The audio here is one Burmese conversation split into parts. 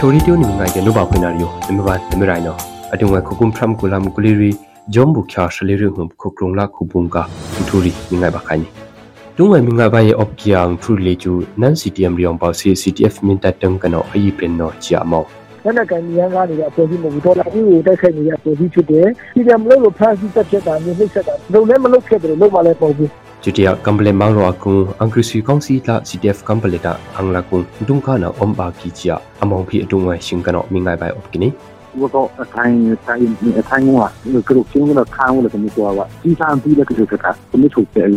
ဖြိုရီတိုနိမငိုင်ကနုဘာခွေနာရီယိုနမဘာနမရိုင်နောအတုံဝခုကုမ်ဖရမ်ကူလာမကူလီရီဂျုံဘူခါရှလီရီဟုမ်ခုကရုံလာခုဘုံကာထူရီမငိုင်ဘခိုင်နီတုံဝမငိုင်ဘရဲ့အော့ကီယန်ထူလီကျူနန်စီတီအမ်ရီယံပေါစီ CTF မင်တတန်ကနောအီပင်နောချီယာမောလက်နက်ကင်မြန်ကားတွေကအပေါ်ကြီးမဟုတ်ဘူးဒေါ်လာကြီးကိုတိုက်ခိုက်နေတဲ့အပေါ်ကြီးဖြစ်တယ်။ဒီကမလို့လို့ဖန်စီတက်ဖြစ်တာမျိုးနှိမ့်ဆက်တာလုံလည်းမလုပ်ဖြစ်တယ်လို့မှလည်းပေါ့ဘူး။ chutia kamble manglo akung angkrisi kongsi la ctf kamble ta angla kung dungkha na omba ki chia among phi atunga singkano mingai bai opkini 我到呃看看呃看我啊，那各种新闻了看我了怎么说哇？第三第一个就是看怎么出别人。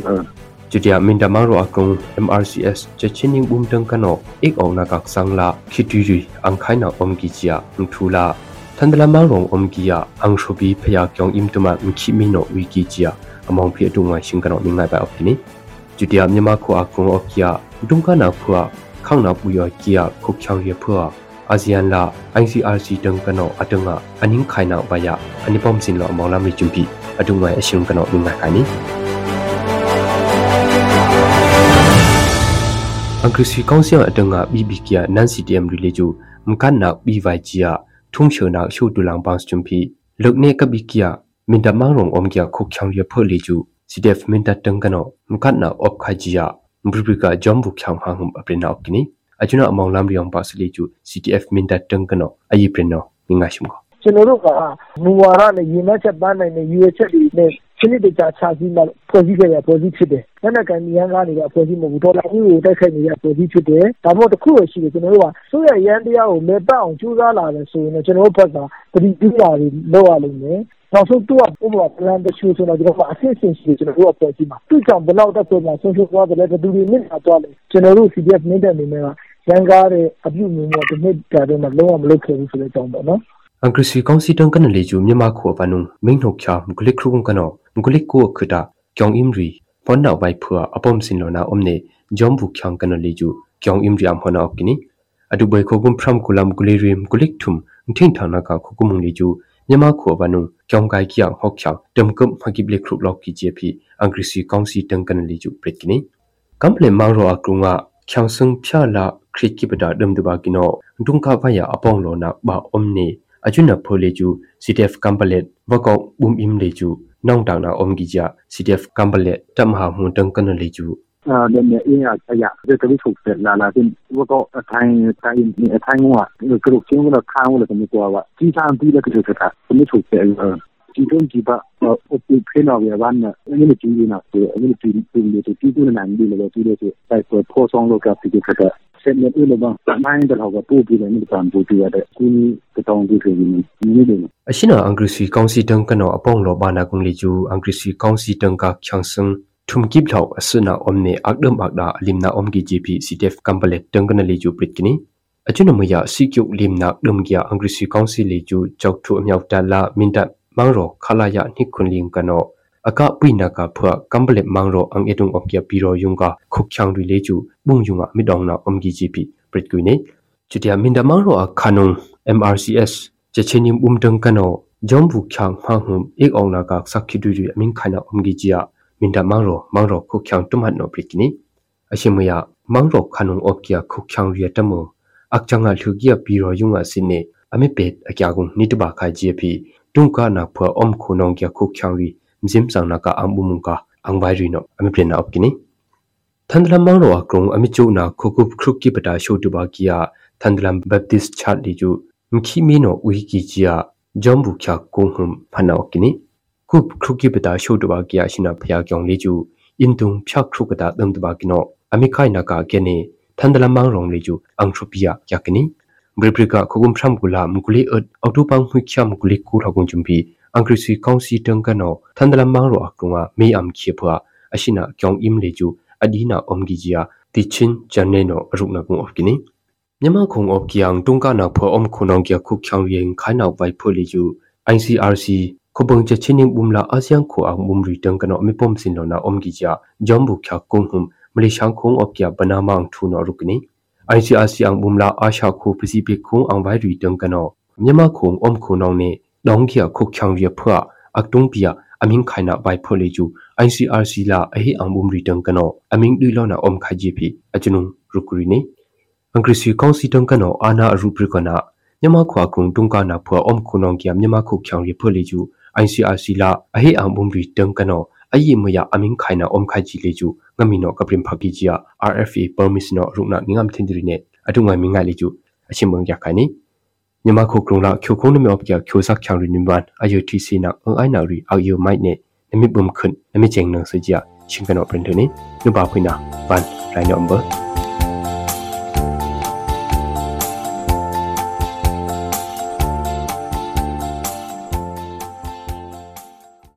จุดยามินดามารอากง MRCS จะชินิงบุมดังกันอเอกออกนักักสังลาคิดดูดีอังคายนาอมกิจยาอุทุลาทันดลามารองอมกิยาอังชบีพยากยองอิมตุมามิคิมิโนวิกิจยาအမောင်ဖီအတူမှာရှင်ကတော့မိငိုင်ပါအဖြစ်နိကျူတရမြန်မာခွာခုံအော့ကီယာဒုံကနာခွာခေါင်နာပူယောကီယာခုချောင်ရဖွာအာဆီယံလာ ICRC တံကနောအတငါအနင်းခိုင်နာပါယအနိပုံစင်လောမောင်လာမီချွန်ပီအတူမှာအရှင်ကနော်မိငိုင်ခိုင်နိအင်္ဂလိပ်ကောင်စီအတငါ BBK နန် CTM ရီလေဂျူမကန်နာ BYG ထုံရှေနာရှုတူလောင်ပန်းချွန်ပီလုတ်နေကဘီကီယာ min da mangrong om gya khok khyang ye phole ju cdf min da tang kano mkhat na op kha ji ya mbribrika jom bu khyang ha hum apre na okini ajuna among lam riong pa sile ju cdf min da tang kano ayi pre no ninga shim ko ကျွန်တော်တို့ကမူဝါဒနဲ့ရင်းနှီးချက်ပန်းနိုင်တဲ့ရည်ရွယ်ချက်တွေနဲ့ခလိတကြချပြီးမှဖွဲ့စည်းခဲ့တဲ့ဖွဲ့စည်းဖြစ်တယ်။လက်နက်ကံမြန်ကားနေတဲ့ဖွဲ့စည်းမဟုတ်ဘူး။ဒေါ်လာကြီးကိုတိုက်ခိုက်နေတဲ့ဖွဲ့စည်းဖြစ်တယ်။ဒါမှမဟုတ်တစ်ခုရရှိတယ်ကျွန်တော်တို့ကစိုးရရန်တရားကိုမေပတ်အောင်ကြိုးစားလာတယ်ဆိုရင်ကျွန်တော်တို့ဘက်ကတတိပြုတာတွေလုပ်ရလိမ့်မယ်။နောက်ဆုံးသူကဥပမာ plan တချို့ဆိုတော့ကျွန်တော်တို့အဆင့်ဆင့်ရှိတယ်ကျွန်တော်တို့အဖွဲ့ကြီးမှာသူ့ကြောင့်ဘယ်လောက်တက်ပေါ်မှာဆုံးရှုံးသွားတယ်လဲဘယ်သူတွေနစ်နာသွားလဲကျွန်တော်တို့ CDF နစ်တဲ့အနေနဲ့ကရန်ကားတဲ့အပြုအမူမျိုးတစ်နှစ်ကြာတော့မှလုံးဝမလုပ်ခဲ့ဘူးဆိုတဲ့အကြောင်းပေါ့နော်အင်္ဂလိပ်စီကောင်စီတန်ကနလေကျူမြန်မာခေါ်ပနုံမိန်နှုတ်ချမဂလိခရုံကနောမဂလိကိုခဒကျောင်းအင်ရီပွန်နောက်ပိုက်ဖွာအပုံစင်လောနာအုံးနေဂျုံဘူချောင်းကနလေကျူကျောင်းအင်ရီအမ်ဟနောက်ကင်းအဒုဘိုင်ခိုဂုံဖရမ်ကူလမ်ဂလိရီမဂလိထုမ်ထင်းထနာကခုကုမုန်လေကျူမြန်မာခိုဘနုကျောင်းကိုင်ကီယံဟောက်ချောင်းတမ်ကမ်ဖကိဘလခရုလောက်ကြီးချေဖီအင်္ဂရိစီကောင်စီတန်ကန်လီကျူပရစ်ကိနီကမ်ပလေမောင်ရောအကရုငါချောင်းစံဖြာလာခရစ်ကိပဒါဒမ်ဒဘာကိနောဒုံကဖယာအပေါင်လောနာဘာအုံနေအကျွနဖိုလီကျူ CTF ကမ်ပလက်ဝကောက်ဘုံအင်လေကျူနောင်တောင်နာအုံကြီးချ CTF ကမ်ပလက်တမဟာမှုတန်ကန်လီကျူ呃，那那因啊，哎呀，这这里出事了了，这我搞谈谈谈我，各种经过了看我了，怎么说吧？第三第了，就是他，怎么出事了？其中几把呃，我被骗了一万呢，那个经理呢，对，那个经经理是最多的男的了，最多是在做破双路搞这个这个。ဆက်လက်လို့ဘာမိုင်းတော့ကပို့ပြီးလည်းမြန်ပူပြရတဲ့ကုနီတောင်းကြည့်နေနေတယ်အရှင်အင်္ဂရိစီကောင်စီတန်ကနော်အပေါင်းလောပါနာကုံလီကျူအင်္ဂရိစီကောင်စီတန်ကချန်စံ thum kip thau asuna omne akdam akda limna omgi gp ctf kampale tangana le ju prit kini achuna muya sikyuk limna dum gya angri si council le ju chok thu amyaw ta la minta mangro khalaya nikun lim kano aka puina ka phwa kampale mangro ang edung omgya piro yunga khukchang ri le ju bung yunga midong na omgi gp prit kuine chutia minda mangro a khanung mrcs chechenim umdang kano jombu khyang ha hum ek ongna ka sakhi du ri amin khana omgi jia minda mangro mangro khukyang tumat no prikini ashimya mangro khanung opkia khukyang ria tamo akchanga lhugia biro yunga sinne ame pet akyagun nitba khai jepi tungka na phwa om khunong kya khukyang ri mzim sang na ka ambumung ka angbai ri no ame prena opkini thandlam mangro akrong ame chu na khokup khruki pata shotu ba kia thandlam baptist church li ju mkhi mi no uhi ki jia jambu kya konghum phana opkini ခုခရုကိပတာရှို့တဘာကီယာရှိနာဖျာကြောင်လေးကျူအင်တုံဖြခရုကတာဒမ်တဘာကီနောအမိခိုင်နာကာကေနေသန်ဒလမန်ရောင်လေးကျူအန်ထရပီယာယကနီဘရပရကခုကုမ်ဖရမ်ကူလာမူကူလီအတ်အော်တိုပန်ခွိချမူကူလီကူထကုံချွမ်ပီအန်ကရစီကောင်စီတန်ကနောသန်ဒလမန်ရောအကုံကမေအမ်ခေဖွာအရှိနာကြောင်အင်းလေးကျူအဒီနာအုံဂီဂျီယာတီချင်းဂျန်နေနောအရုနာကုံအော့ကီနီမြန်မာခုံအော့ကီယန်တုံကနာဖောအုံခုနောင်ကီယခုချောင်ရင်ခိုင်နောက်ဝိုက်ဖွလီကျူ ICRC khobang che chining bumla asyang kho ang mumri tang kana mi pom sin lo na om gi ja jambu kya kong hum malaysia khong op kya banama ang thu no rukni ICRC ang bumla asha kho pacific khong ang wai ri tang kana myama khong om kho nong ne dong kya khok khyang ri phwa ak tung pia aming khaina bai phole ju ICRC la ahi ang bumri tang kana aming dui lo na om kha ji phi achunung rukuri ne angkrisi kong si tang kana ana rupri kana မြမခွာကုံတုံကနာဖွာအုံခုနောင်ကမြမခုချောင်ရဖွလေကျူ ICRC လာအဟေအံဘုံဘီတံကနောအယိမယအမင်းခိုင်နာအုံခိုင်ချီလေကျူငမီနောကပရင်ဖကီချီယာ RFA permits နောရုနာငငမ်သင်ဒရီနေအတုငိုင်မင်းငါလေကျူအချင်းမုံရခိုင်နိညမခုကရုံလာချိုခုံးနမောပကျချိုဆက်ချောင်ရီနိမန်အယုတီစီနာအိုင်နာရီအောက်ယိုမိုက်နေနမိဘုံခွန်းနမိချင်နံစကြချင်းကနောပရင်တနေနုပါခွိနာဗန်ရိုင်းနံဘာ